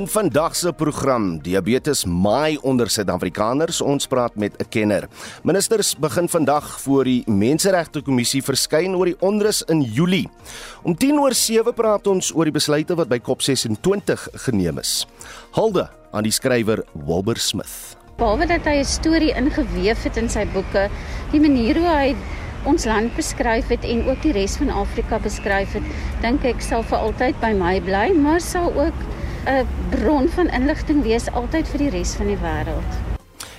In vandag se program Diabetes maai onder Suid-Afrikaners. Ons praat met 'n kenner. Ministers begin vandag voor die Menseregte Kommissie verskyn oor die onrus in Julie. Om 10 oor 7 praat ons oor die besluite wat by COP26 geneem is. Hulde aan die skrywer Wilbur Smith. Behalwe dat hy 'n storie ingeweef het in sy boeke, die manier hoe hy ons land beskryf het en ook die res van Afrika beskryf het, dink ek sal vir altyd by my bly, maar sal ook 'n bron van inligting wees altyd vir die res van die wêreld.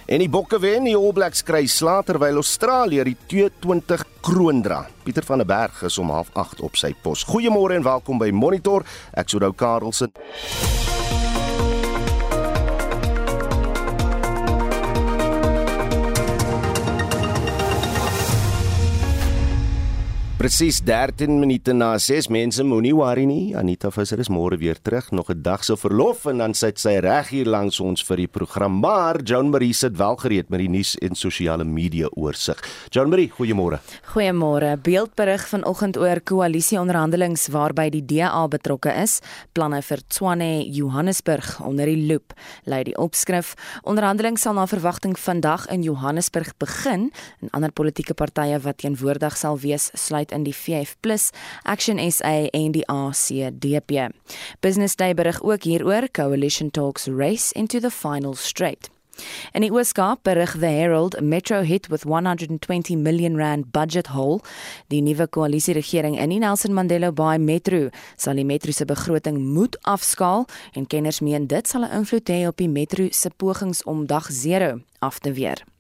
En die Bokke wen, die All Blacks kry slaag terwyl Australië die T20 kroon dra. Pieter van der Berg is om 08:30 op sy pos. Goeiemôre en welkom by Monitor. Ek sou nou Karelsen. Presies 13 minute na 6 mense moenie worry nie. Anita Visser is môre weer terug, nog 'n dag se verlof en dan sit sy reg hier langs ons vir die program. Maar Joan Marie sit wel gereed met die nuus en sosiale media oorsig. Joan Marie, goeiemôre. Goeiemôre. Beeldberig vanoggend oor koalisieonderhandelings waarby die DA betrokke is. Planne vir Tshwane Johannesburg onder die loop. Lei die opskrif. Onderhandelings sal na verwagting vandag in Johannesburg begin en ander politieke partye wat teenwoordig sal wees, sluit in die VF+ Action SA en die ACDP. Business Day berig ook hieroor Coalition Talks Race into the Final Straight. In die Ooskaap berig The Herald Metro hit with 120 million rand budget hole. Die nuwe koalisieregering in die Nelson Mandela Bay Metro sal die metro se begroting moet afskaal en kenners meen dit sal 'n invloed hê op die metro se pogings om dag 0 af te weer.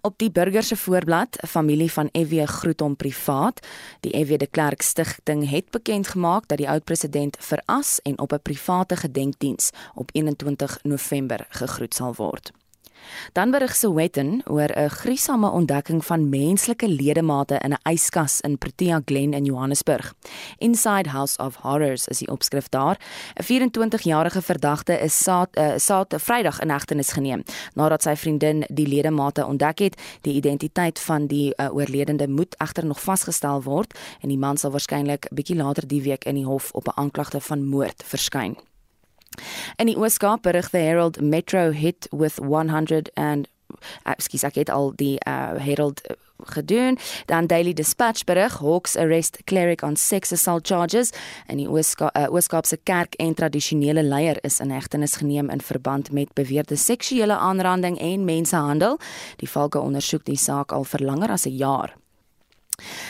Op die burger se voorblad, 'n familie van EW groet hom privaat. Die EW de Klerk Stichting het bekend gemaak dat die oud-president veras en op 'n private gedenkdiens op 21 November gegroet sal word. Dan berig Sowetan oor 'n gruisame ontdekking van menslike ledemate in 'n yskas in Protea Glen in Johannesburg. Inside House of Horrors is die opskrif daar. 'n 24-jarige verdagte is saad uh, saad Vrydag in hegtenis geneem nadat sy vriendin die ledemate ontdek het. Die identiteit van die uh, oorledende moet egter nog vasgestel word en die man sal waarskynlik bietjie later die week in die hof op 'n aanklagte van moord verskyn. In die Ooskaap berig the Herald Metro hit with 100 and ekskuus ek het al die uh, Herald uh, gedoen. Dan Daily Dispatch berig Hawks arrest cleric on sex assault charges. En die Ooska uh, Ooskaapse kerk en tradisionele leier is in hegtenis geneem in verband met beweerde seksuele aanranding en mensenhandel. Die valke ondersoek die saak al vir langer as 'n jaar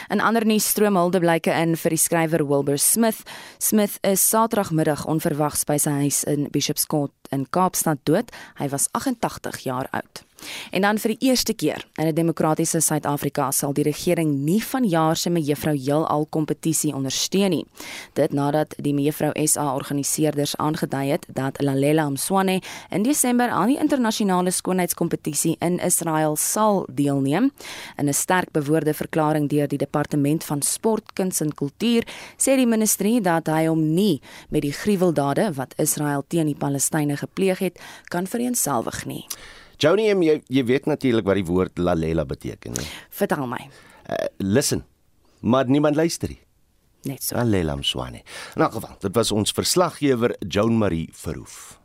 En ander nuus stroom hulde blyke in vir die skrywer Wilbur Smith. Smith is Saterdagmiddag onverwags by sy huis in Bishop's Court in Kaapstad dood. Hy was 88 jaar oud. En dan vir die eerste keer in 'n demokratiese Suid-Afrika sal die regering nie vanjaar se mevrou heelal kompetisie ondersteun nie. Dit nadat die mevrou SA organiseerders aangedui het dat Lalela Mswane in Desember aan die internasionale skoonheidskompetisie in Israel sal deelneem. In 'n sterk bewoorde verklaring deur die departement van sport, kuns en kultuur sê die ministerie dat hy hom nie met die gruweldade wat Israel teen die Palestynë gepleeg het, kan vereenselwig nie. Joni, jy, jy weet natuurlik wat die woord lalela beteken, hè? Vertel my. Uh, listen. Maar niemand luister nie. Net so. Lalela Mswane. In elk geval, dit was ons verslaggewer Joan Marie Verhoef.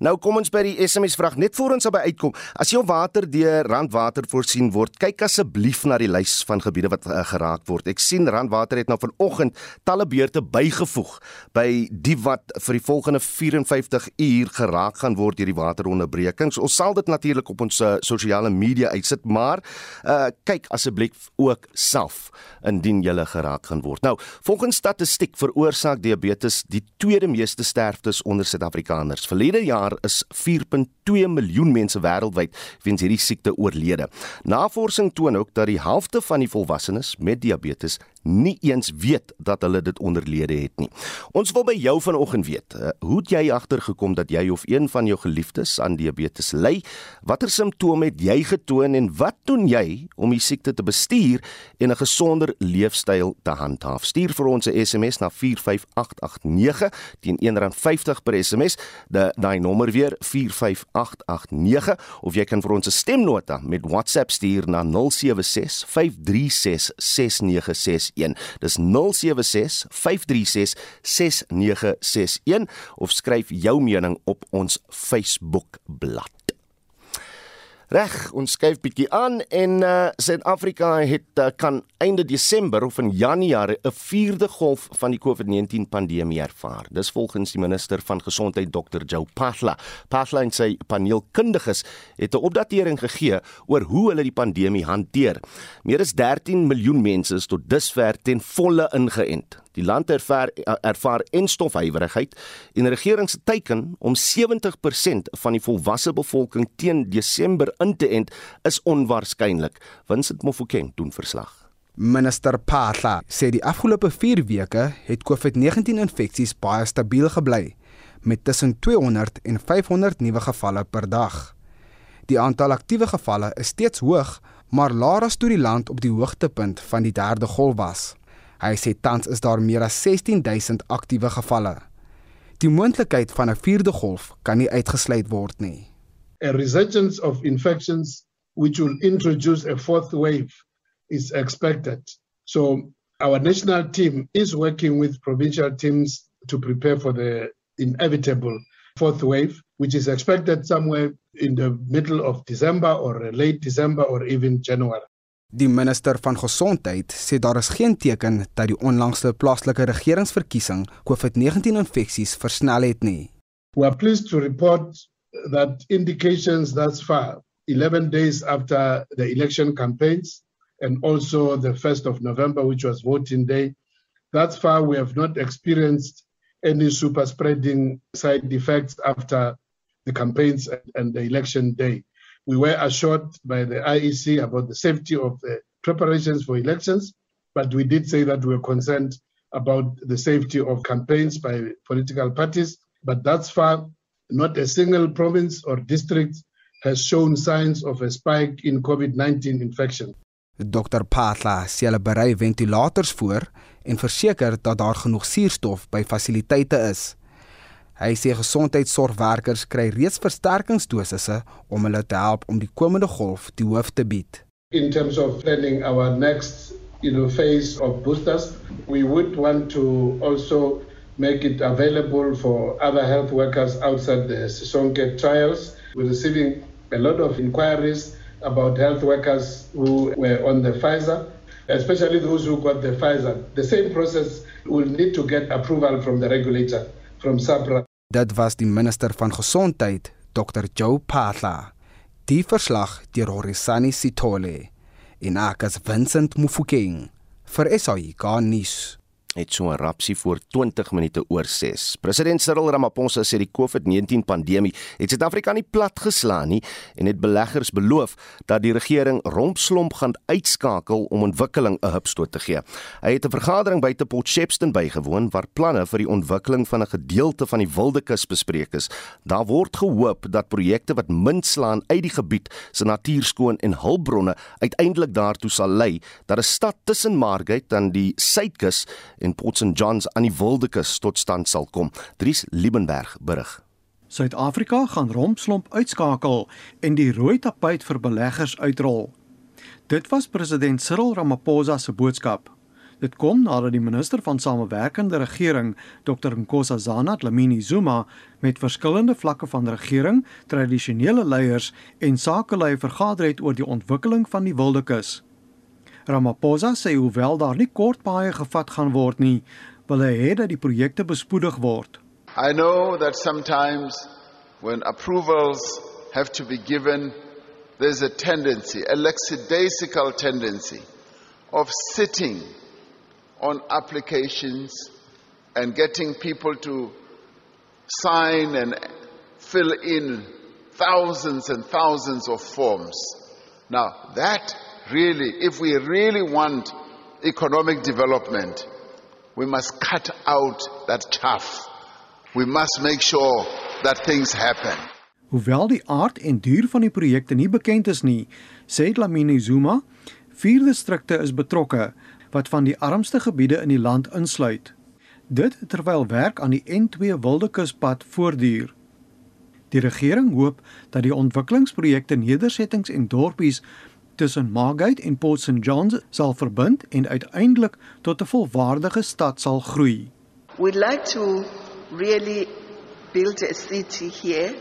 Nou kom ons by die SMS vraag net voor ons by uitkom. As jou water deur Randwater voorsien word, kyk asseblief na die lys van gebiede wat uh, geraak word. Ek sien Randwater het nou vanoggend talle beurte bygevoeg by die wat vir die volgende 54 uur geraak gaan word deur die wateronderbrekings. Ons sal dit natuurlik op ons uh, sosiale media uitsit, maar uh, kyk asseblief ook self indien jy geraak gaan word. Nou, volgens statistiek veroorsaak diabetes die tweede meeste sterftes onder Suid-Afrikaners. Verlede jaar daar is 4.2 miljoen mense wêreldwyd weens hierdie siekte oorlede. Navorsing toon ook dat die helfte van die volwassenes met diabetes nie eens weet dat hulle dit onderlede het nie. Ons wil by jou vanoggend weet, eh, hoe het jy agtergekom dat jy of een van jou geliefdes aan diabetes ly? Watter simptome het jy getoon en wat doen jy om die siekte te bestuur en 'n gesonder leefstyl te handhaaf? Stuur vir ons 'n SMS na 45889 teen R1.50 per SMS. Daai nommer weer 45889 of jy kan vir ons 'n stemnota met WhatsApp stuur na 076 536 6961 6961. Dis 076 536 6961 of skryf jou mening op ons Facebook bladsy. Reg, ons skuif bietjie aan en uh Suid-Afrika het uh, kan einde Desember of in Januarie 'n vierde golf van die COVID-19 pandemie ervaar. Dis volgens die minister van Gesondheid Dr. Joe Phaahla. Phaahla en sy paneelkundiges het 'n opdatering gegee oor hoe hulle die pandemie hanteer. Meer as 13 miljoen mense is tot dusver ten volle ingeënt. Die land ervaar ervaar enstofhuiwerigheid en die regering se teiken om 70% van die volwasse bevolking teen Desember in te ent is onwaarskynlik. Winsent Mofokeng doen verslag. Minister Phaahla sê die afgelope 4 weke het COVID-19 infeksies baie stabiel gebly met tussen 200 en 500 nuwe gevalle per dag. Die aantal aktiewe gevalle is steeds hoog, maar laer as toe die land op die hoogtepunt van die derde golf was. Hy sê tans is daar meer as 16000 aktiewe gevalle. Die moontlikheid van 'n vierde golf kan nie uitgesluit word nie. A resurgence of infections which will introduce a fourth wave is expected. So our national team is working with provincial teams to prepare for the inevitable fourth wave which is expected somewhere in the middle of December or late December or even January. Die minister van gesondheid sê daar is geen teken dat die onlangse plaaslike regeringsverkiesing COVID-19 infeksies versnel het nie. We are pleased to report that indications thus far 11 days after the election campaigns and also the 1st of November which was voting day thus far we have not experienced any super spreading side effects after the campaigns and the election day. We were assured by the IEC about the safety of the preparations for elections, but we did say that we were concerned about the safety of campaigns by political parties. But thus far, not a single province or district has shown signs of a spike in COVID-19 infection. Dr. Patla sê hulle berei ventilators voor en verseker dat daar genoeg suurstof by fasiliteite is. Hy sê gesondheidsorgwerkers kry reeds versterkingsdosisse om hulle te help om die komende golf die hoof te bied. In terms of planning our next you know phase of boosters, we would want to also make it available for other health workers outside the Sisonke trials. We're receiving a lot of inquiries about health workers who were on the Pfizer, especially those who got the Pfizer. The same process will need to get approval from the regulator, from SAPRA. Dit was die minister van gesondheid, Dr. Joe Phaahla. Die verslag deur Horisani Sithole en Akas Vincent Mufokeng vir SAI Garnis het so 'n rapsie voor 20 minute oor 6. President Cyril Ramaphosa sê die COVID-19 pandemie het Suid-Afrika nie platgeslaan nie en het beleggers beloof dat die regering rompslomp gaan uitskakel om ontwikkeling 'n hupstoot te gee. Hy het 'n vergadering by te Potchefstroom bygewoon waar planne vir die ontwikkeling van 'n gedeelte van die Wildekus bespreek is. Daar word gehoop dat projekte wat min slaan uit die gebied se natuurskoon en hulpbronne uiteindelik daartoe sal lei dat 'n stad tussen Margate en die suidkus en Port St Johns aan die Wildekus tot stand sal kom. Dries Liebenberg berig. Suid-Afrika gaan rompslomp uitskakel en die rooi tapuit vir beleggers uitrol. Dit was president Cyril Ramaphosa se boodskap. Dit kom nadat die minister van samewerkende regering, Dr Nkosazana Dlamini Zuma, met verskillende vlakke van regering, tradisionele leiers en sakelei vergader het oor die ontwikkeling van die Wildekus. Ramaphosa sê hoewel daar nie kort paaie gevat gaan word nie, wil hy hê dat die projekte bespoedig word. I know that sometimes when approvals have to be given there's a tendency, a lackadaisical tendency of sitting on applications and getting people to sign and fill in thousands and thousands of forms. Now, that really, if we really want economic development, we must cut out that chaff. We must make sure that things happen. Hoewel die aard en duur van die projekte nie bekend is nie, sê Dlamini Zuma, vier distrikte is betrokke wat van die armste gebiede in die land insluit. Dit terwyl werk aan die N2 Wildekuspad voortduur. Die regering hoop dat die ontwikkelingsprojekte nedersettings en dorpies tussen Margate en Port St Johns sal verbind en uiteindelik tot 'n volwaardige stad sal groei. We'd like to really build a city here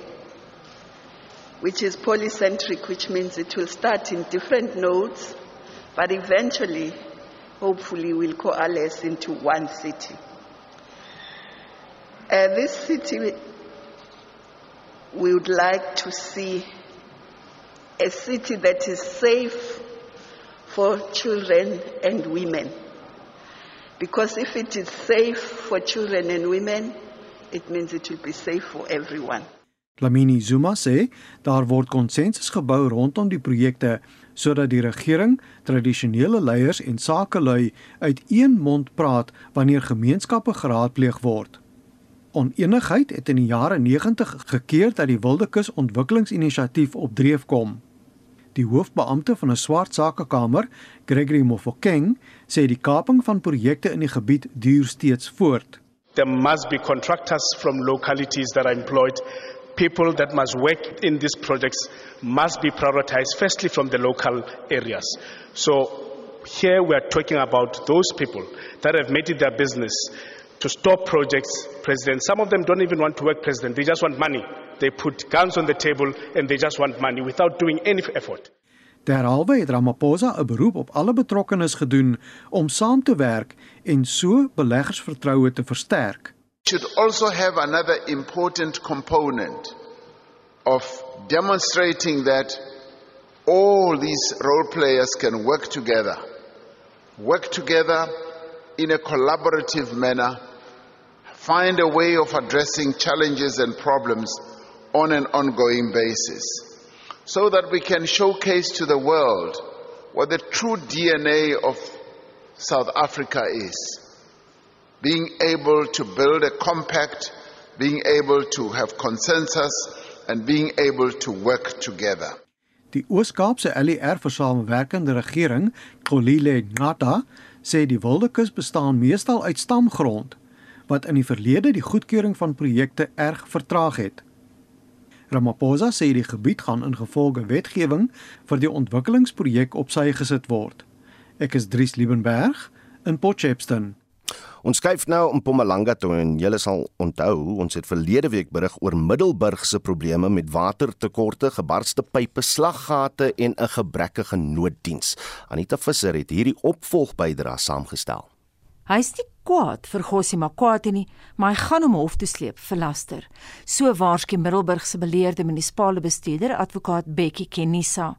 which is polycentric which means it will start in different nodes but eventually hopefully will coalesce into one city. Uh, this city we would like to see a city that is safe for children and women. Because if it is safe for children and women, it means it will be safe for everyone. Lamini Zuma sê daar word konsensus gebou rondom die projekte sodat die regering, tradisionele leiers en sakelui uit een mond praat wanneer gemeenskappe geraadpleeg word. Onenigheid het in die jare 90 gekeer dat die Wildekus Ontwikkelingsinisiatief op dreef kom. Die hoofbeampte van 'n swart sakekamer, Gregory Mofokeng, sê die kaping van projekte in die gebied duur steeds voort. There must be contractors from localities that are employed. People that must work in these projects must be prioritized firstly from the local areas. So here we are talking about those people that have made it their business to stop projects, President. Some of them don't even want to work, President. They just want money. They put guns on the table and they just want money without doing any effort. Derhalwe het Ramaphosa 'n beroep op alle betrokkenes gedoen om saam te werk en so beleggersvertroue te versterk. Should also have another important component of demonstrating that all these role players can work together. Work together in a collaborative manner find a way of addressing challenges and problems on an ongoing basis so that we can showcase to the world what the true DNA of South Africa is. Being able to build a compact, being able to have consensus, and being able to work together. Die Oos-Kaapse LER vir samewerkende regering, Kolile Ngata, sê die Wildekus bestaan meestal uit stamgrond wat in die verlede die goedkeuring van projekte erg vertraag het. Ramaphosa sê die gebied gaan ingevolge wetgewing vir die ontwikkelingsprojek op sy gesit word. Ek is Dries Liebenberg in Potchefstroom. Ons skuif nou om Mpumalanga toe en julle sal onthou, ons het verlede week berig oor Middelburg se probleme met watertekorte, gebarste pype, slaggate en 'n gebrekkige nooddiens. Anita Visser het hierdie opvolgbydra saamgestel. Hy is nie kwaad vir Gossie Makwati nie, maar hy gaan hom hof toe sleep vir laster. So waarskynlik Middelburg se beleerde munisipale bestuurder, advokaat Bekkie Kenisa.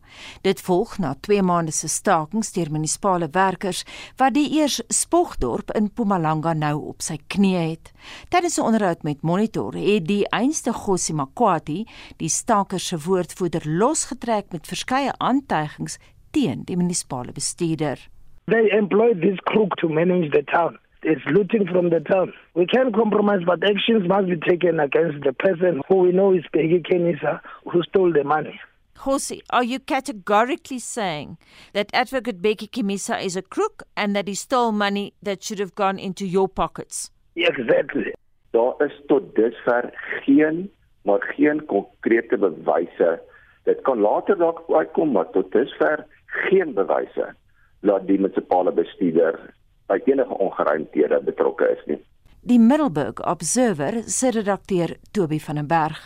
Dit volg na 2 maande se stakings deur munisipale werkers wat die eers Spogdorp in Mpumalanga nou op sy knie het. Tydens 'n onderhoud met Monitor het die einste Gossie Makwati die stakers se woordvoerder losgetrek met verskeie aantuigings teen die munisipale bestuurder. They employed this crook to manage the town. It's looting from the town. We can't compromise, but actions must be taken against the person who we know is Peggy Kenisa, who stole the money. Hosi, are you categorically saying that Advocate Becky Kimisa is a crook and that he stole money that should have gone into your pockets? Exactly. Daar is tot dusver geen maar geen konkrete bewyse. Dit kan later dalk uitkom, maar tot dusver geen bewyse dat die munisipale bestuurder by enige ongeruimthede betrokke is nie. Die Middelburg Observer se redakteur Toby van den Berg.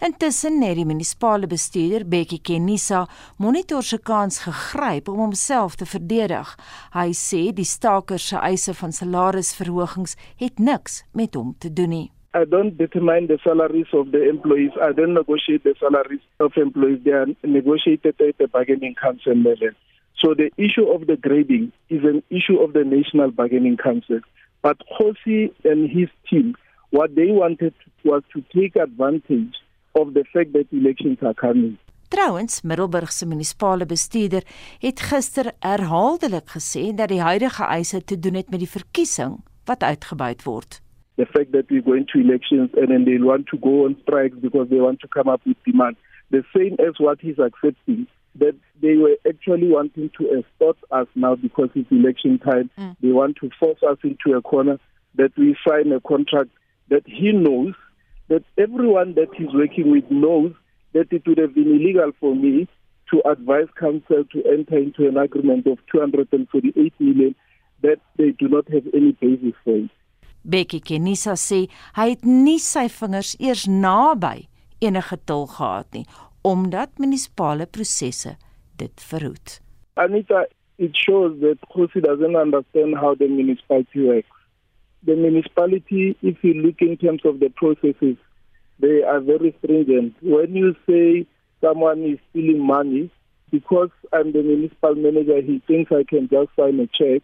Intussen het die munisipale bestuurder Bekkie Kenisa monitor se kans gegryp om homself te verdedig. Hy sê die stakers se eise van salarisverhogings het niks met hom te doen nie. I don't determine the salaries of the employees. I don't negotiate the salaries of employees. They are negotiated at the bargaining council level. So the issue of the grading is an issue of the National Bargaining Council. But Khosi and his team, what they wanted was to take advantage of the fact that elections are coming. Trouwens, Middelburg se munisipale bestuurder het gister herhaaldelik gesê dat die huidige eise te doen het met die verkiesing wat uitgebuit word. The fact that we're going to elections and then they want to go on strikes because they want to come up with demand. The same as what he's accepting that they were actually wanting to extort us now because it's election time. Mm. They want to force us into a corner that we sign a contract that he knows that everyone that he's working with knows that it would have been illegal for me to advise council to enter into an agreement of 248 million that they do not have any basis for it. Becky Kenisa sê hy het nie sy vingers eers naby enige tol gehad nie omdat munisipale prosesse dit verhoed. Anita, it shows that Khosi doesn't understand how the municipality works. The municipality, if you look in terms of the processes, they are very stringent. When you say someone is stealing money, because I'm the municipal manager, he thinks I can just sign a check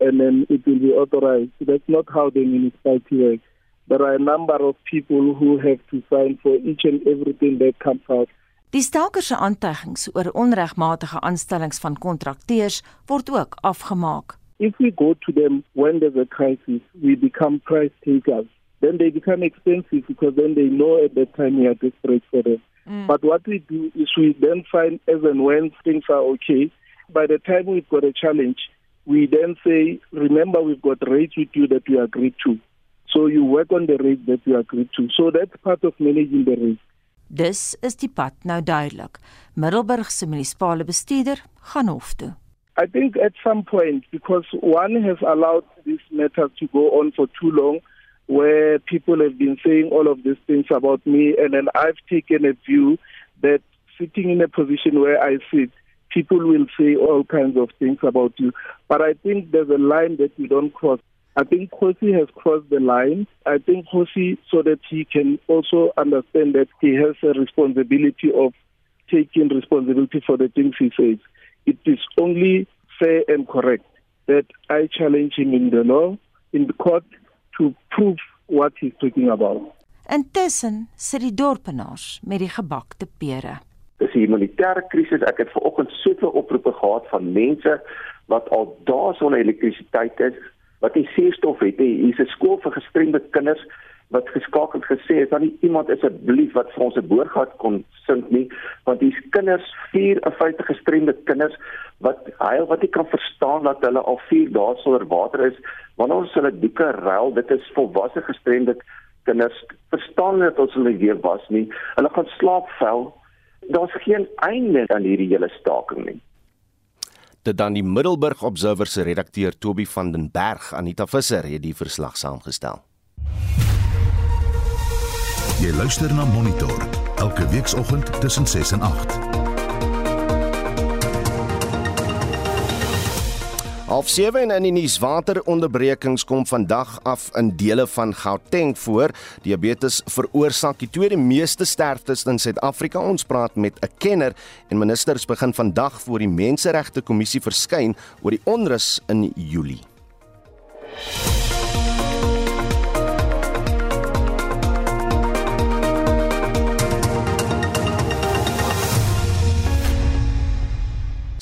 and then it will be authorized. That's not how the municipality works. There are a number of people who have to sign for each and everything that comes out. Die stalker se aantuigings oor onregmatige aanstellings van kontrakteurs word ook afgemaak. If we go to them when there's a crisis, we become price takers. Then they become expensive because then they know at that time we are desperate for them. Mm. But what we do is we then find as and when things are okay, by the time we've got a challenge, we then say, remember we've got rates with you that we agreed to. So you work on the rates that we agreed to. So that's part of managing the rates. Dis is die pad nou duidelik. Middelburg se munisipale bestuurder gaan hof toe. I think at some point because one has allowed this matter to go on for too long where people have been saying all of these things about me and then I've taken a view that sitting in a position where I sit people will say all kinds of things about you but I think there's a line that you don't cross I think Kosi has crossed the line. I think Kosi, so that he can also understand that he has a responsibility of taking responsibility for the things he says. It is only fair and correct that I challenge him in the law, in the court, to prove what he's talking about. Intussen sit die dorpenaars met die gebakte pere. Dis 'n humanitêre krisis. Ek het vanoggend soveel oproepe gehad van mense wat al dae sonder elektrisiteit is wat nie suurstof het nie. Hier's 'n skool vir gestremde kinders wat geskakel gesê het dat nie iemand asseblief wat vir ons 'n boorgat kon sink nie, want hier's kinders, 54 gestremde kinders wat hy wat nie kan verstaan dat hulle al 4 dae sonder water is. Wanneer ons hulle doeke ruil, dit is volwasse gestremde kinders. Verstaan net ons hulle weer was nie. Hulle gaan slaap vel. Daar's geen einde aan hierdie hele staking nie dit dan die Middelburg Observer se redakteur Toby van den Berg Anita Visser het die verslag saamgestel. Jy luister na Monitor elke weekoggend tussen 6 en 8. Half 7 en in die nuus wateronderbrekings kom vandag af in dele van Gauteng voor. Diabetes veroorsaak die tweede meeste sterftes in Suid-Afrika. Ons praat met 'n kenner en ministers begin vandag voor die Menseregte Kommissie verskyn oor die onrus in Julie.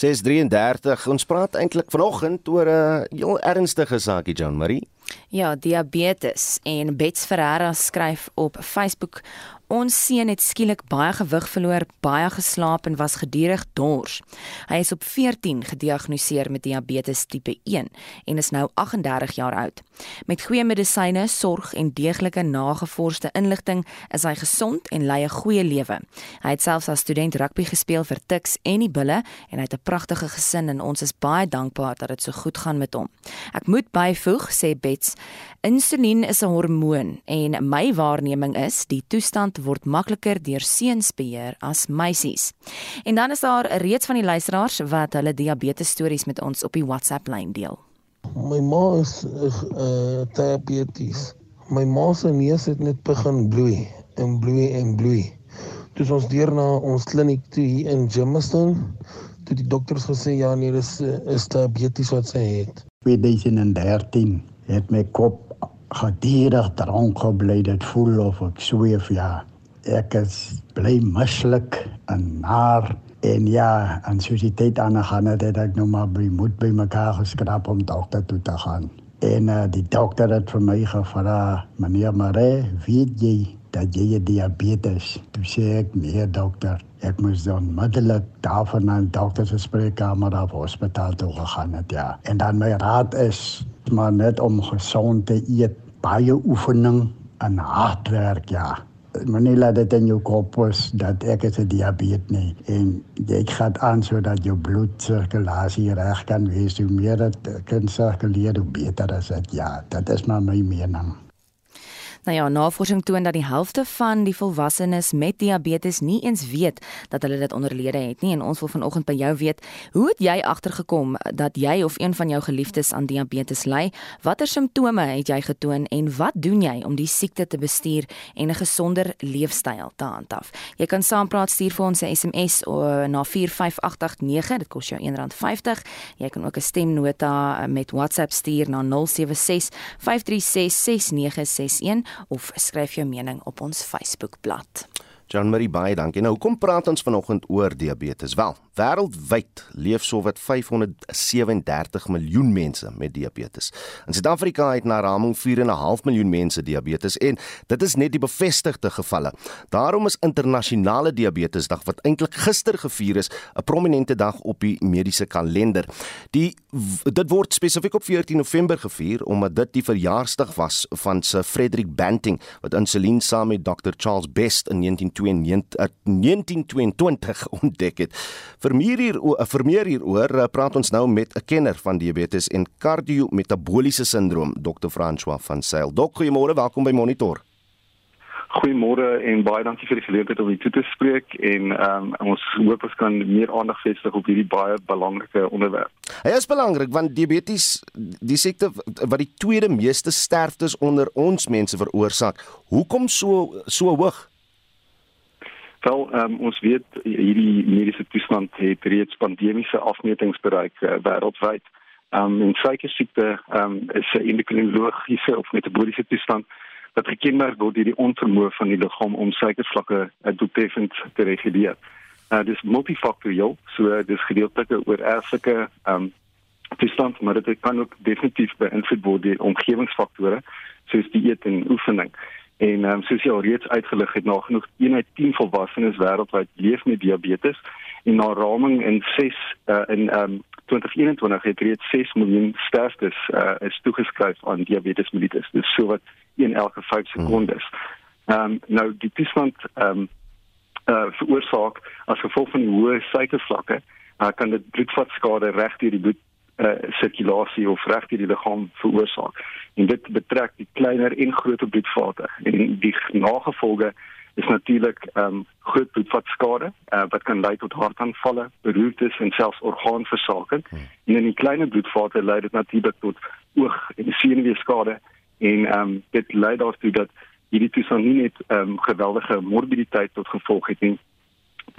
633 ons praat eintlik vanoggend oor 'n heel ernstige saakie John Marie. Ja, diabetes en Bets Ferreira skryf op Facebook Ons seun het skielik baie gewig verloor, baie geslaap en was gedurig dors. Hy is op 14 gediagnoseer met diabetes tipe 1 en is nou 38 jaar oud. Met goeie medisyne, sorg en deeglike nagevorsde inligting is hy gesond en lei 'n goeie lewe. Hy het selfs as student rugby gespeel vir Tuks en die Bulle en hy het 'n pragtige gesin en ons is baie dankbaar dat dit so goed gaan met hom. Ek moet byvoeg, sê Bets, insulien is 'n hormoon en my waarneming is die toestand word makliker deur seuns beheer as meisies. En dan is daar reeds van die luisteraars wat hulle diabetes stories met ons op die WhatsApp lyn deel. My ma is uh diabetes. My ma se neus het net begin bloei en bloei en bloei. Toe ons deur na ons kliniek toe hier in Jamestown, toe die dokters gesê ja nee, dis is diabetes wat sy het. 2013 het my kop gedurig dronk gebly dit voel of ek sweef ja ek is bly mislik en naar en ja, en soos die tyd aangaan het, het ek nou maar by moed by mekaar geskraap om dokter toe te gaan. En uh, die dokter het vir my gevra, meneer Mare, weet jy dat jy diabetes? Toe sê ek, nee dokter, ek moes dan onmiddellik daarvan na 'n dokter se spreekkamer of hospitaal toe gegaan het, ja. En dan my raad is maar net om gesond te eet, baie oefening en hard werk, ja. Moenie laat dit in jou kop is dat ek is 'n diabetes nie en jy gaan aan sodat jou bloedsirkulasie reg kan wees. Hoe meer dit kan sirkuleer hoe beter is dit ja. Dit is maar my mening Nou ja, navorsing toon dat die helfte van die volwassenes met diabetes nie eens weet dat hulle dit onderlede het nie en ons wil vanoggend by jou weet, hoe het jy agtergekom dat jy of een van jou geliefdes aan diabetes ly? Watter simptome het jy getoon en wat doen jy om die siekte te bestuur en 'n gesonder leefstyl te handhaaf? Jy kan saampraat stuur vir ons 'n SMS na 45889, dit kos jou R1.50. Jy kan ook 'n stemnota met WhatsApp stuur na 076 536 6961 of skryf jou mening op ons Facebookblad. Jan Marie baie dankie. Nou kom praat ons vanoggend oor diabetes. Wel, wêreldwyd leef sowat 537 miljoen mense met diabetes. In Suid-Afrika het na raming 4.5 miljoen mense diabetes en dit is net die bevestigde gevalle. Daarom is internasionale diabetesdag wat eintlik gister gevier is, 'n prominente dag op die mediese kalender. Die dit word spesifiek op 14 November gevier omdat dit die verjaarsdag was van Sir Frederick Banting wat insulien saam met Dr Charles Best in 19 1922 ontdek het. Vir meer hier vir meer hieroor eh, praat ons nou met 'n kenner van diabetes en kardiometaboliese sindroom, Dr. François van Sail. Dok, goeiemôre, welkom by Monitor. Goeiemôre en baie dankie vir die geleentheid om hier toe te spreek en um, ons hoop ons kan meer aandag vestig op hierdie baie belangrike onderwerp. Hy is belangrik want diabetes die siekte wat die tweede meeste sterftes onder ons mense veroorsaak. Hoekom so so hoog? Wel, um, ons weet hierdie mediese toestand het reeds pandemiese afmetings bereik uh, wêreldwyd. Um, en suikersiekte um, is 'n endokrinologiese of metaboliese toestand wat gekenmerk word deur die onvermoë van die liggaam om suikervlakke uh, doeltreffend te reguleer. Uh, dit is multifaktorieel, so dis gedeeltelike oor erflike um, toestand, maar dit kan ook definitief beïnvloed word deur omgewingsfaktore soos dieet en oefening. En ehm um, soos jy al reeds uitgelig het, nagenoeg 1 uit 10 volwassenes wêreldwyd leef met diabetes en na raming in 6 uh, in ehm um, 2021 het reeds 6 miljoen sterftes uh, is toegeskryf aan diabetes mellitus. Dis so 1 elke 5 sekondes. Ehm um, nou die toestand ehm um, uh, veroorsaak as gevolg van die hoë suikervlakke uh, kan dit bloedvatskade reg deur die bloed uh, sirkulasie of reg deur die liggaam veroorsaak. En dit betrek die kleiner en groter bloedvate. En die nagevolge is natuurlik ehm um, groot bloedvatskade uh, wat kan lei tot hartaanvalle, beroertes en selfs orgaanversaking. Hmm. En in die kleiner bloedvate lei dit natuurlik tot oog- en senuweeskade en ehm um, dit lei daartoe dat hierdie toestand nie net ehm um, geweldige morbiditeit tot gevolg het nie,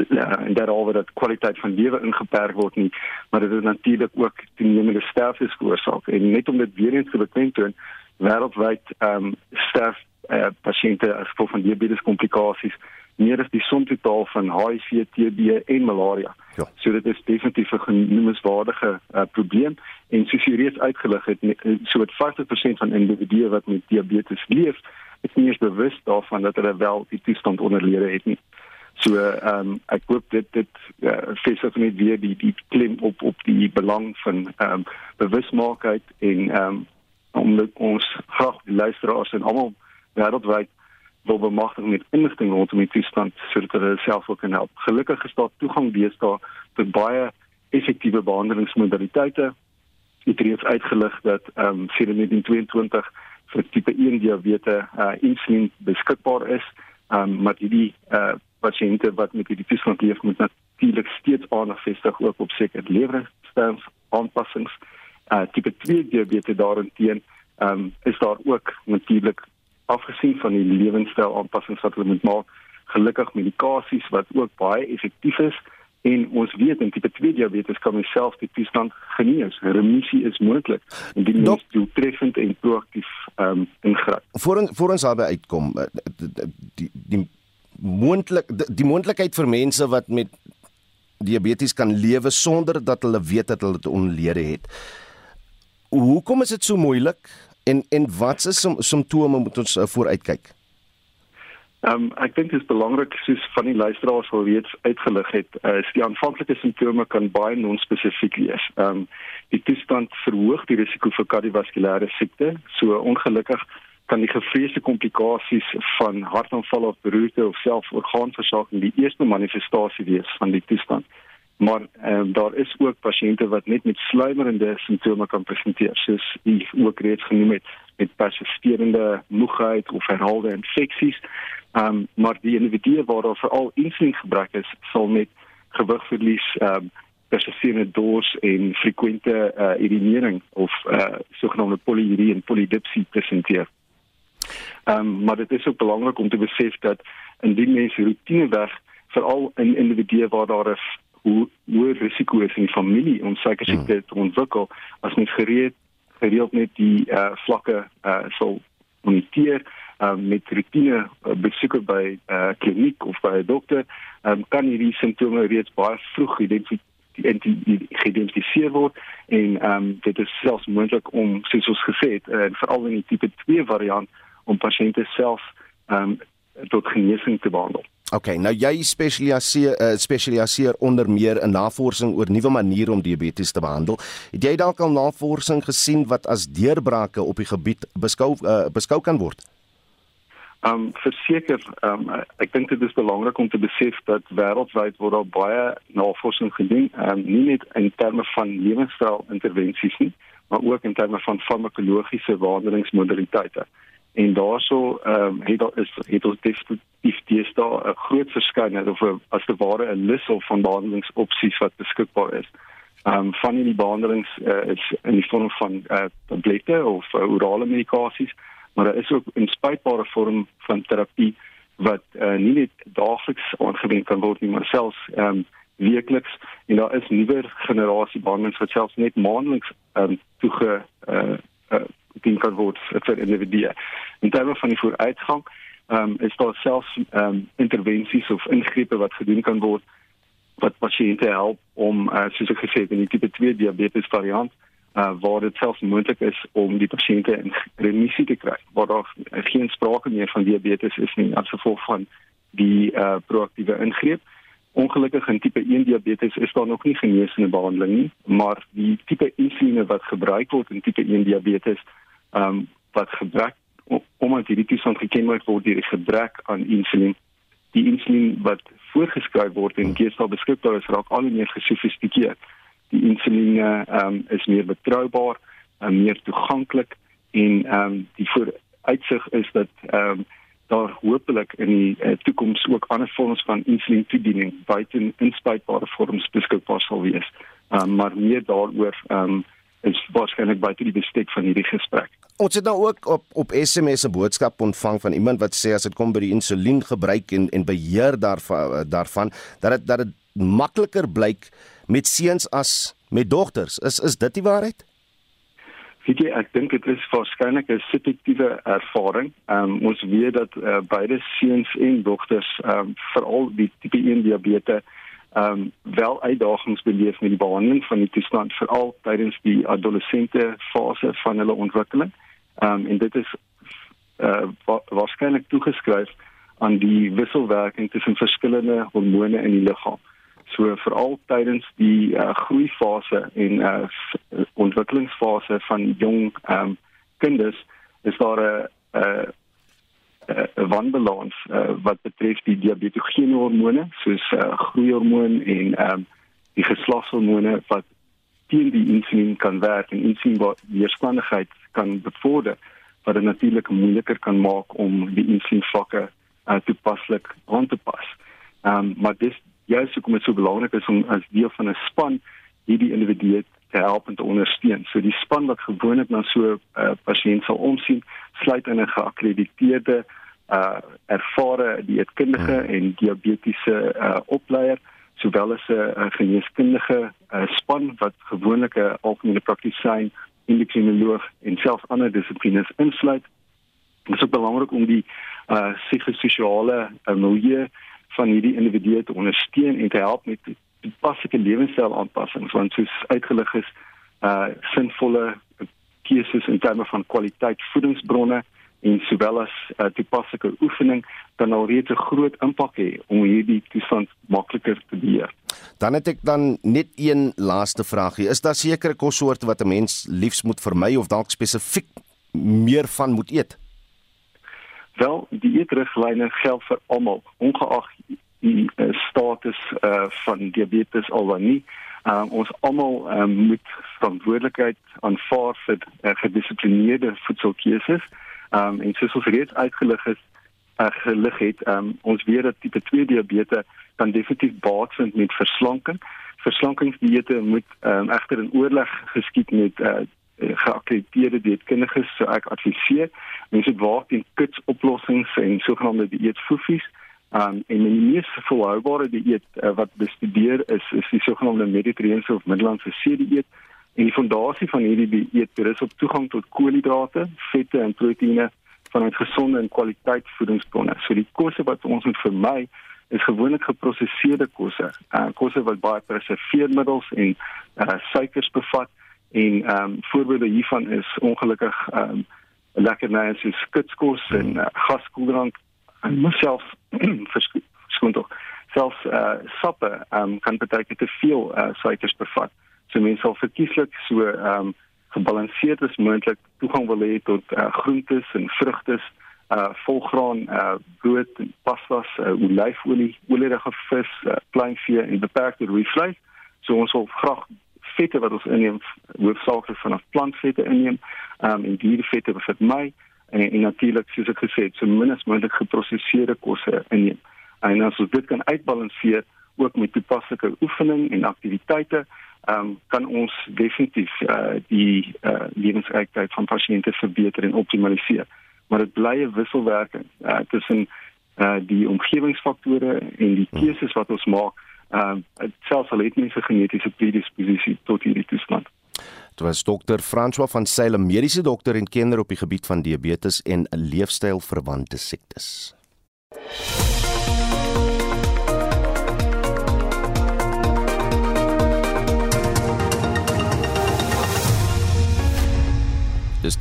ja, en daaroor dat kwaliteit van lewe ingeperk word nie, maar dit is natuurlik ook toenemende sterftes veroorsaak en net om dit weer eens te beklemtoon, wêreldwyd ehm um, sterf uh, pasiënte as gevolg van diabetes komplikasies meer as die som totaal van HIV, TB en malaria. Ja. So dit is definitief 'n genoemenswaardige uh, probleem en soos jy reeds uitgelig het, so wat 50% van individue wat met diabetes leef, is nie eens bewus daarvan dat hulle wel die toestand onderlede het nie. So ehm um, ek hoop dit dit uh, vestig net weer die die klim op op die belang van ehm um, bewusmaakheid en ehm um, om ons graag die luisteraars en almal wêreldwyd wil bemagtig met inligting rondom die toestand sodat hulle self ook kan help. Gelukkig is daar toegang deesdae tot baie effektiewe behandelingsmodaliteite. Dit reeds uitgelig dat ehm um, sedert 1922 vir tipe 1 diabetes uh, insulien beskikbaar is. Ehm um, maar die uh, pasiënte wat met hierdie toestand leef moet natuurlik steeds aandag vestig ook op seker lewenstyl aanpassings. Uh tipe 2 diabetes daarteen ehm um, is daar ook natuurlik afgesien van die lewenstyl aanpassings wat hulle moet maak, gelukkig medikasies wat ook baie effektief is en ons weet in tipe 2 diabetes kan mens self die toestand genees. Remissie is moontlik indien mens doeltreffend en proaktief ehm um, ingryp. Voor voor ons daarby uitkom eh, die die moontlik die moontlikheid vir mense wat met diabetes kan lewe sonder dat hulle weet dat hulle dit onlede het. Hoekom is dit so moeilik en en wat se simptome moet ons uh, vooruitkyk? Ehm um, ek dink dit is belangrik soos van die luisteraars al reeds uitgelig het, uh, is die aanvanklike simptome kan baie non-spesifiek wees. Ehm um, die toestand verhoog die risiko vir kardiovaskulêre siekte. So ongelukkig kan die gevreesde komplikasies van hartaanval of beroerte of selfs orgaanversaking die eerste manifestasie wees van die toestand. Maar ehm daar is ook pasiënte wat net met sluimerende simptome kan presenteer, soos u ook reeds genoem het, met persisterende moegheid of herhaalde infeksies. Ehm um, maar die individue waar daar veral insuliengebrek is, sal met gewigverlies ehm um, persisterende dors en frekwente uh, urinering of uh, sogenaamde polyurie en polydipsie presenteer. Ehm um, maar dit is ook belangrik om te besef dat indien mense roetineweg veral in individue waar daar 'n hoe hoe risiko is in die familie om suiker siekte hmm. te ontwikkel as mens gereed gereeld net die uh, vlakke uh, sal moniteer um, met rutine uh, besoeke by 'n uh, kliniek of by 'n dokter um, kan hierdie simptome reeds baie vroeg geïdentifiseer word en um, dit is selfs moontlik om soos ons gesê het uh, veral in die tipe 2 variant om pasiënte self um, tot genesing te behandel. OK, nou jy spesialiseer uh, spesialiseer onder meer in navorsing oor nuwe maniere om diabetes te behandel. Het jy dalk al navorsing gesien wat as deurbrake op die gebied beskou uh, beskou kan word? Um verseker, um ek dink dit is belangrik om te besef dat wêreldwyd word daar baie navorsing gedoen, um nie net in terme van lewenstyl intervensies nie, maar ook in terme van farmakologiese behandelingsmodaliteite en daarso ehm um, het daar is het ons definitief dis daar 'n groot verskeidenheid of a, as te ware 'n lys van behandelingsopsies wat beskikbaar is. Ehm um, van die behandelings uh, is in die vorm van eh uh, tablette of uh, orale medikasies, maar daar is ook 'n spuitbare vorm van terapie wat uh, nie net daagliks aangewend kan word nie, maar selfs ehm um, weekliks en daar is nuwer generasie behandelings wat selfs net maandeliks ehm um, toege eh uh, uh, dien kan word vir individue. In terme van die vooruitgang, ehm um, is daar selfs ehm um, intervensies of ingrepe wat gedoen kan word wat pasiënte help om uh, soos ek gesê het in die tipe 2 diabetes variant uh, waar dit selfs moontlik is om die pasiënte in remissie te kry waar daar geen sprake meer van diabetes is nie as gevolg van die uh, proaktiewe ingreep. Ongelukkig in tipe 1 diabetes is daar nog nie geneesende behandeling nie, maar die tipe insuline wat gebruik word in tipe 1 diabetes ehm um, wat gebrek omdat hierdie toestand gekenmerk word deur die gebrek aan insulien. Die insulien wat voorgeskryf word en geestel beskikbaar is raak al meer gesofistikeerd. Die insulien ehm um, is meer betroubaar, um, meer toeganklik en ehm um, die vooruitsig is dat ehm um, daar hopelik in die uh, toekoms ook ander vorms van insulien toediening buite inspuitbare vorms beskikbaar sal wees. Ehm um, maar meer daaroor ehm um, is waarskynlik buite die bestek van hierdie gesprek. Ons het nou ook op op SMS 'n boodskap ontvang van iemand wat sê as dit kom by die insulien gebruik en en beheer daarvan daarvan dat dit dat dit makliker blyk met seuns as met dogters. Is is dit die waarheid? Weet jy, ek dink dit is waarskynlik 'n subjektiewe ervaring. Ehm um, ons weet dat uh, beide seuns en dogters ehm um, veral die tipe 1 diabetes ehm um, wel uitdagings beleef met die behandeling van die toestand veral tydens die adolessente fase van hulle ontwikkeling. Ehm um, en dit is eh uh, wa waarskynlik toegeskryf aan die wisselwerking tussen verskillende hormone in die liggaam. So veral tydens die uh, groeifase en uh, ontwikkelingsfase van jong ehm um, kinders is daar 'n 'n 'n wanbalans uh, wat betref die diabetogene hormone soos uh, groeihormoon en ehm um, die geslagshormone wat teen die insulien kan werk en insulien wat weerstandigheid kan bevorder wat dit natuurlik moeiliker kan maak om die insulienvlakke uh, toepaslik aan te pas. Ehm um, maar dis juist hoekom dit so belangrik is om as deel van 'n span hierdie individue te help en te ondersteun. So die span wat gewoonlik na so 'n uh, pasiënt sal omsien, sluit in 'n geakkrediteerde uh ervare dieetkundige hmm. en diabetiese uh opleier sowel as 'n uh, geneeskundige uh, span wat gewoonlik 'n algemene praktisyn, endokrinoloog en selfs ander dissiplines insluit. Dit is ook belangrik om die uh psigososiale uh, milieu van hierdie individue te ondersteun en te help met toepaslike lewenstyl aanpassings want soos uitgelig is uh sinvolle keuses in terme van kwaliteit voedingsbronne en sowel as uh, toepaslike oefening kan alreeds 'n groot impak hê om hierdie toestand makliker te beheer. Dan het ek dan net een laaste vraagie. Is daar sekere kossoorte wat 'n mens liefs moet vermy of dalk spesifiek meer van moet eet? Wel, die eetriglyne geld vir almal, ongeag die uh, status uh, van diabetes al dan nie. Um, ons almal um, moet verantwoordelikheid aanvaar vir uh, gedissiplineerde voedselkeuses. Um, en soos ons reeds uitgelig het, uh, gelig het, um, ons weet dat tipe 2 diabetes kan definitief baat vind met verslanking. Verslankingsdiete moet um, egter in oorleg geskied met uh, geakkrediteerde dietkundiges, so ek adviseer mense waak teen kits oplossings en sogenaamde dieetfoefies. Um, en die mees volhoubare dieet uh, wat bestudeer is is die sogenaamde Mediterrane of Middellandse See dieet. En die fondasie van hierdie dieet berus op toegang tot koolhidrate, vette en proteïene vanuit gesonde en kwaliteit voedingsbronne. So die kosse wat ons moet vermy is gewoonlik geprosesede kosse. Uh kosse wat baie preserveermiddels en uh suikers bevat en ehm um, voorbeelde hiervan is ongelukkig ehm um, lekkernye soos skitskos en uh, gaskoeldrank en myself verskoon tog selfs uh sappe um, kan baie te veel uh, suikers bevat. So mense sal verkieslik so ehm um, gebalanseerd as moontlik toegang wil hê tot uh, groentes en vrugte, uh volgraan, uh brood en pastas, uh, olyfolie, olierige vis, uh, kleinvee en beperkte rooi vleis. So ons wil graag vette wat ons inneem hoofsaaklik vanaf plantvette inneem, ehm um, en diervette vir my en, en natuurlik soos ek gesê het, so min as moontlik geprosesede kosse inneem. En as ons dit kan uitbalanseer ook met toepaslike oefening en aktiwiteite, ehm um, kan ons definitief uh, die uh, lewenskwaliteit van pasiënte verbeter en optimaliseer. Maar dit bly 'n wisselwerking uh, tussen uh, die omgewingsfaktore en die keuses wat ons maak. Ehm uh, selfs al het mense genetiese predisposisie tot hierdie toestand. Dit was dokter François van Sail, mediese dokter en kenner op die gebied van diabetes en leefstylverwante siektes.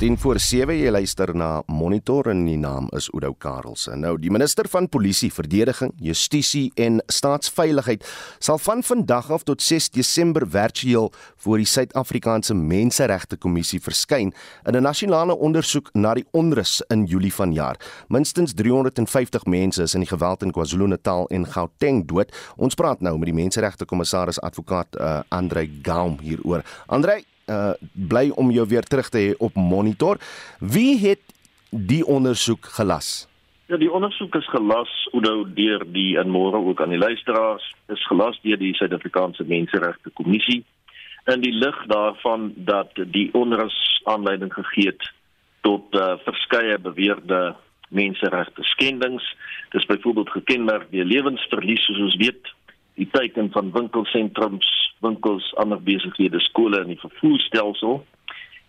10 voor 7 jy luister na Monitor en die naam is Oudo Karelse. Nou die minister van Polisie, Verdediging, Justisie en Staatsveiligheid sal van vandag af tot 6 Desember virtueel voor die Suid-Afrikaanse Menseregte Kommissie verskyn in 'n nasionale ondersoek na die onrus in Julie vanjaar. Minstens 350 mense is in die geweld in KwaZulu-Natal en Gauteng dood. Ons praat nou met die Menseregte Kommissaris advokaat uh, Andre Gaum hieroor. Andre uh bly om jou weer terug te hê op monitor. Wie het die ondersoek gelas? Ja, die ondersoek is gelas nou deur die en môre ook aan die luisteraars is gelas deur die Suid-Afrikaanse Menseregte Kommissie in die lig daarvan dat die onrus aanleiding gegee het tot uh, verskeie beweerde menseregte skendings. Dis byvoorbeeld gekenmerk deur lewensverlies soos ons weet, die teiken van winkelsentrums, winkels, ander besighede, skole en die vervoerstelsel.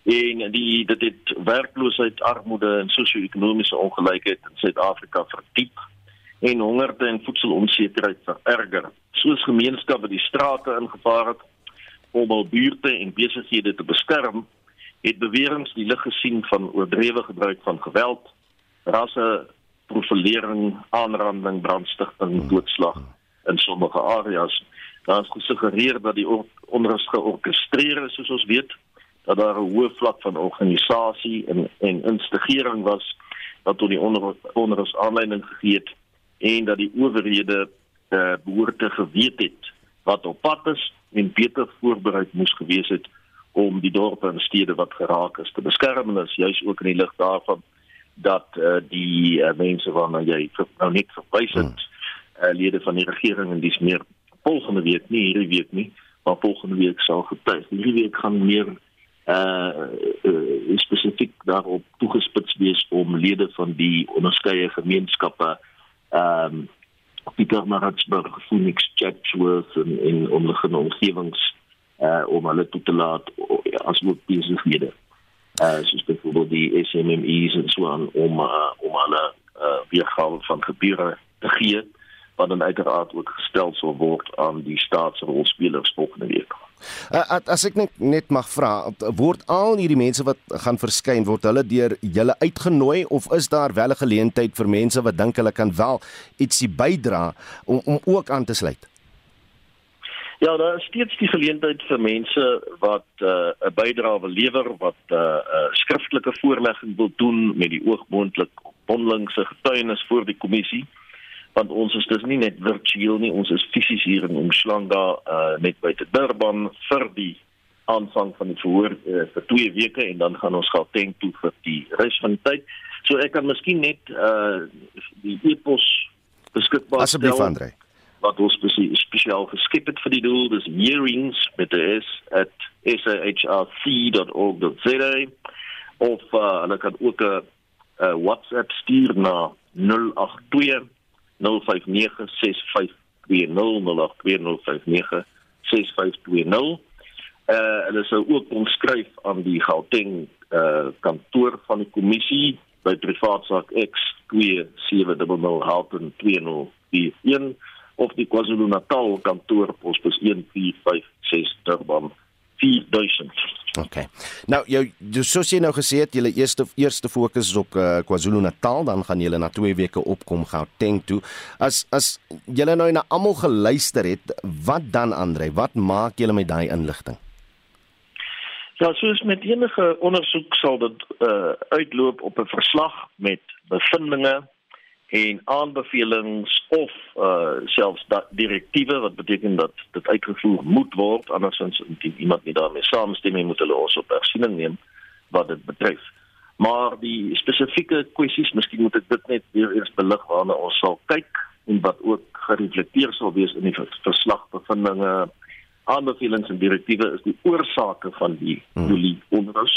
En die dit het werkloosheid, armoede en sosio-ekonomiese ongelykheid in Suid-Afrika verdiep en hongerte en voedselonsekerheid vererger. Soos gemeenskappe die strate ingevaar het om hul buurte en besighede te beskerm, het beweringe die lig gesien van oordrewe gebruik van geweld, rasse profilering, aanranding, brandstigting, doodslag in sommige areas. Daar is gesuggereer dat die onrus georkestreer is, soos ons weet, dat daar 'n hoë vlak van organisasie en en instigering was wat tot die onrus aanleiding gegee het en dat die owerhede eh uh, behoort te geweet het wat op pad is en beter voorberei moes gewees het om die dorpe en stede wat geraak is te beskerm en is juis ook in die lig daarvan dat eh uh, die uh, mense waarna jy nou net verwys het hmm uh, lede van die regering en dis meer volgende week nie hierdie week nie maar volgende week sal getuig hierdie week gaan meer uh, uh spesifiek daarop toegespits wees om lede van die onderskeie gemeenskappe ehm um, Pieter Maritzburg, Phoenix, Chatsworth en in omliggende omgewings uh om hulle toe te laat as ook besighede. Uh soos byvoorbeeld die SMME's en so aan om uh, om hulle uh, weergawe van gebeure te gee wat dan uiteraard ook gestel sal word aan die staatsrolspelers volgende week. Uh, as ek net net mag vra, word al hierdie mense wat gaan verskyn word hulle deur julle uitgenooi of is daar wel 'n geleentheid vir mense wat dink hulle kan wel ietsie bydra om om ook aan te sluit? Ja, daar is steeds die geleentheid vir mense wat uh, 'n uh, bydrae wil lewer, wat 'n uh, uh, skriftelike voorlegging wil doen met die oogmoontlik bondelingse getuienis voor die kommissie. Want ons is dus nie net virtueel nie, ons is fisies hier in Umhlanga uh, net by te Durban vir die aanvang van die verhoor uh, vir 2 weke en dan gaan ons Gauteng toe vir die res van die tyd. So ek kan miskien net uh, die e-pos beskikbaar stel. Asseblief Andre wat ons spesiaal geskep het vir die doel dis hearings met die s at sahrc.org.za of uh, hulle kan ook 'n WhatsApp stuur na 082 059 6520 082 Uh hulle sou ook omskryf aan die Gauteng uh kantoor van die kommissie by privaat saak X 2700 Halton 2041 of die KwaZulu-Natal kantoor posbus 1456 Durban 4000. OK. Nou jou soos jy nou gesê het, julle eerste eerste fokus is op uh, KwaZulu-Natal, dan gaan julle na 2 weke opkom Gauteng toe. As as julle nou na almal geluister het, wat dan Andre? Wat maak julle met daai inligting? Ja, soos met enige ondersoek sal dit uh, uitloop op 'n verslag met bevindinge en aanbevelings of uh selfs dat direktiewe wat beteken dat dit uitgevoer moet word andersins indien iemand nie daarmee saamstem moet hulle ons op hersiening neem wat dit betref. Maar die spesifieke kwessies, miskien moet ek dit net weer eers belig waarna ons sal kyk en wat ook gereflekteer sal wees in die verslagbevindinge, aanbevelings en direktiewe is die oorsake van die hmm. Julie onrus.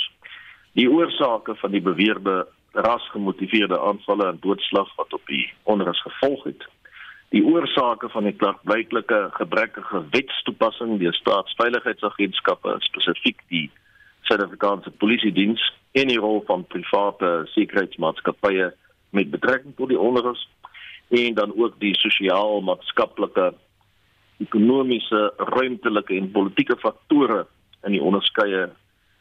Die oorsake van die beweerde rasgemotiveerde aanvalle en doodslag wat op die onrus gevolg het. Die oorsake van die klaarblyklike gebrekkige wetstoepassing deur staatsveiligheidsagentskappe, spesifiek die Suid-Afrikaanse Polisie Diens en die rol van private sekuriteitsmaatskappye met betrekking tot die onrus en dan ook die sosiaal-maatskaplike ekonomiese, ruimtelike en politieke faktore in die onderskeie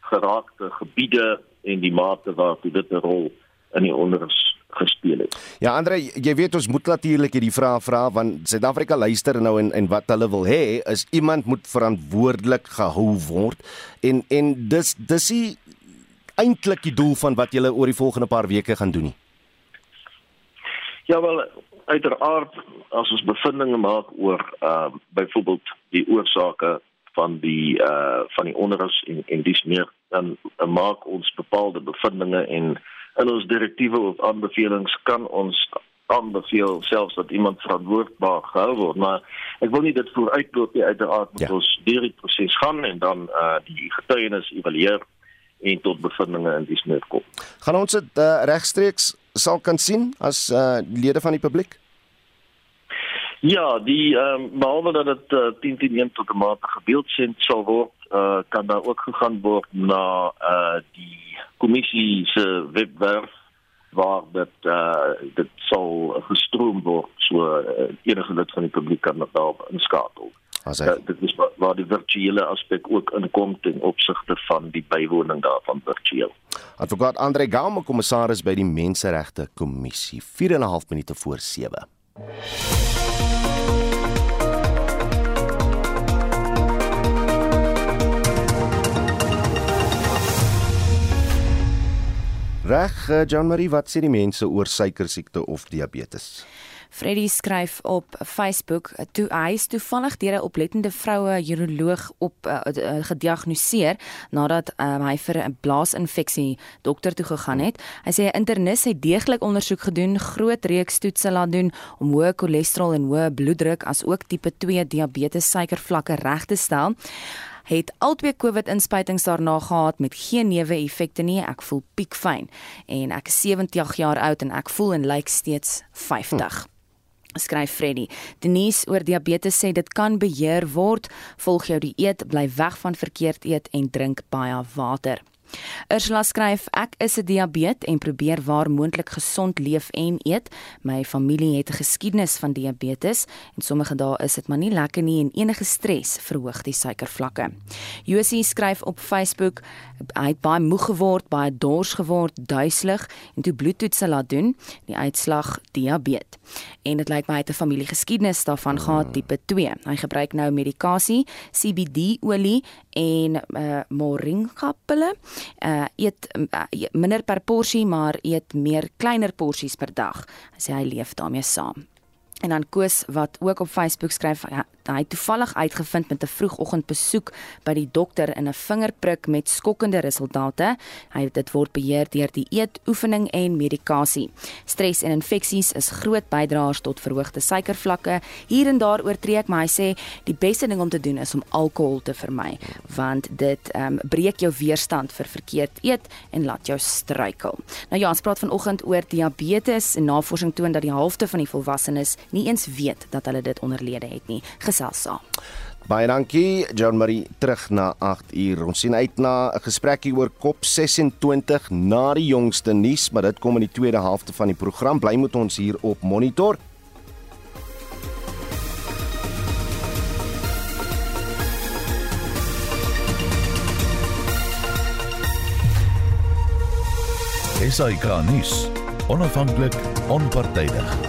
geraakte gebiede en die mate waartoe dit 'n rol in die onderwys gespeel het. Ja Andre, jy weet ons moet natuurlik hierdie vraag vra want Suid-Afrika luister nou en en wat hulle wil hê is iemand moet verantwoordelik gehou word en en dis dis die eintlik die doel van wat julle oor die volgende paar weke gaan doen nie. Ja wel uiteraard as ons bevindinge maak oor ehm uh, byvoorbeeld die oorsake van die uh van die onderwys en en dis meer dan uh, maak ons bepaalde bevindinge en in ons direktiewe of aanbevelings kan ons aanbeveel selfs dat iemand verantwoordbaar gehou word maar ek wil nie dit vooruitloop nie uiteraard moet ja. ons deur die proses gaan en dan uh die getuienis evalueer en tot bevindinge in die smeer kom. Gaan ons dit uh, regstreeks sal kan sien as uh lede van die publiek? Ja, die ehm um, behalwe dat dit uh, 10 teen 1 tot 'n mate gebeeldsend sal word, uh, kan daar ook gegaan word na uh die kommissie se webwerf waar dit uh dit sal gestroom word so uh, enige lid van die publiek kan daar inskakel. As uh, dit is waar, waar die virtuele aspek ook inkom ten opsigte van die bywoning daarvan virtueel. Advokaat Andre Gaume, kommissaris by die Menseregte Kommissie, 4 en 'n half minute voor 7. Reg, eh, Jean Marie, wat sê die mense oor suikersiekte of diabetes? Freddy skryf op Facebook toe hy is toevallig deur 'n oplettende vroue uroloog op uh, uh, gediagnoseer nadat um, hy vir 'n blaasinfeksie dokter toe gegaan het. Hy sê 'n internis het deeglik ondersoek gedoen, groot reeks toetse laat doen om hoë cholesterol en hoë bloeddruk as ook tipe 2 diabetes suikervlakke reg te stel het albei COVID-inspuitings daarna gehad met geen neeweffekte nie. Ek voel piekfyn en ek is 70 jaar oud en ek voel en lyk steeds 50. Hm skryf Freddy. Denise oor diabetes sê dit kan beheer word. Volg jou dieet, bly weg van verkeerd eet en drink baie water. Ursula skryf: "Ek is 'n diabetes en probeer waar moontlik gesond leef en eet. My familie het 'n geskiedenis van diabetes en sommige dae is dit maar nie lekker nie en enige stres verhoog die suikervlakke." Josie skryf op Facebook: "Hy het baie moeg geword, baie dors geword, duiselig en toe bloedtoetse laat doen, die uitslag diabetes. En dit lyk my hy het 'n familiegeskiedenis daarvan gehad tipe 2. Hy gebruik nou medikasie, CBD olie en uh, moringa pille. Uh eet uh, minder per porsie, maar eet meer kleiner porsies per dag. Hy sê hy leef daarmee saam. En dan Koos wat ook op Facebook skryf ja, hy het toevallig uitgevind met 'n vroegoggendbesoek by die dokter in 'n vingerprik met skokkende resultate. Hy dit word beheer deur die eet, oefening en medikasie. Stres en infeksies is groot bydraers tot verhoogde suikervlakke. Hier en daar oortree ek, maar hy sê die beste ding om te doen is om alkohol te vermy, want dit ehm um, breek jou weerstand vir verkeerd eet en laat jou struikel. Nou ja, ons praat vanoggend oor diabetes en navorsing toon dat die helfte van die volwassenes nie eens weet dat hulle dit onderlede het nie. Gesels saam. Baie dankie, John Marie, terug na 8 uur. Ons sien uit na 'n gesprekkie oor COP26 na die jongste nuus, maar dit kom in die tweede helfte van die program. Bly met ons hier op Monitor. SAK nuus. Onafhanklik, onpartydig.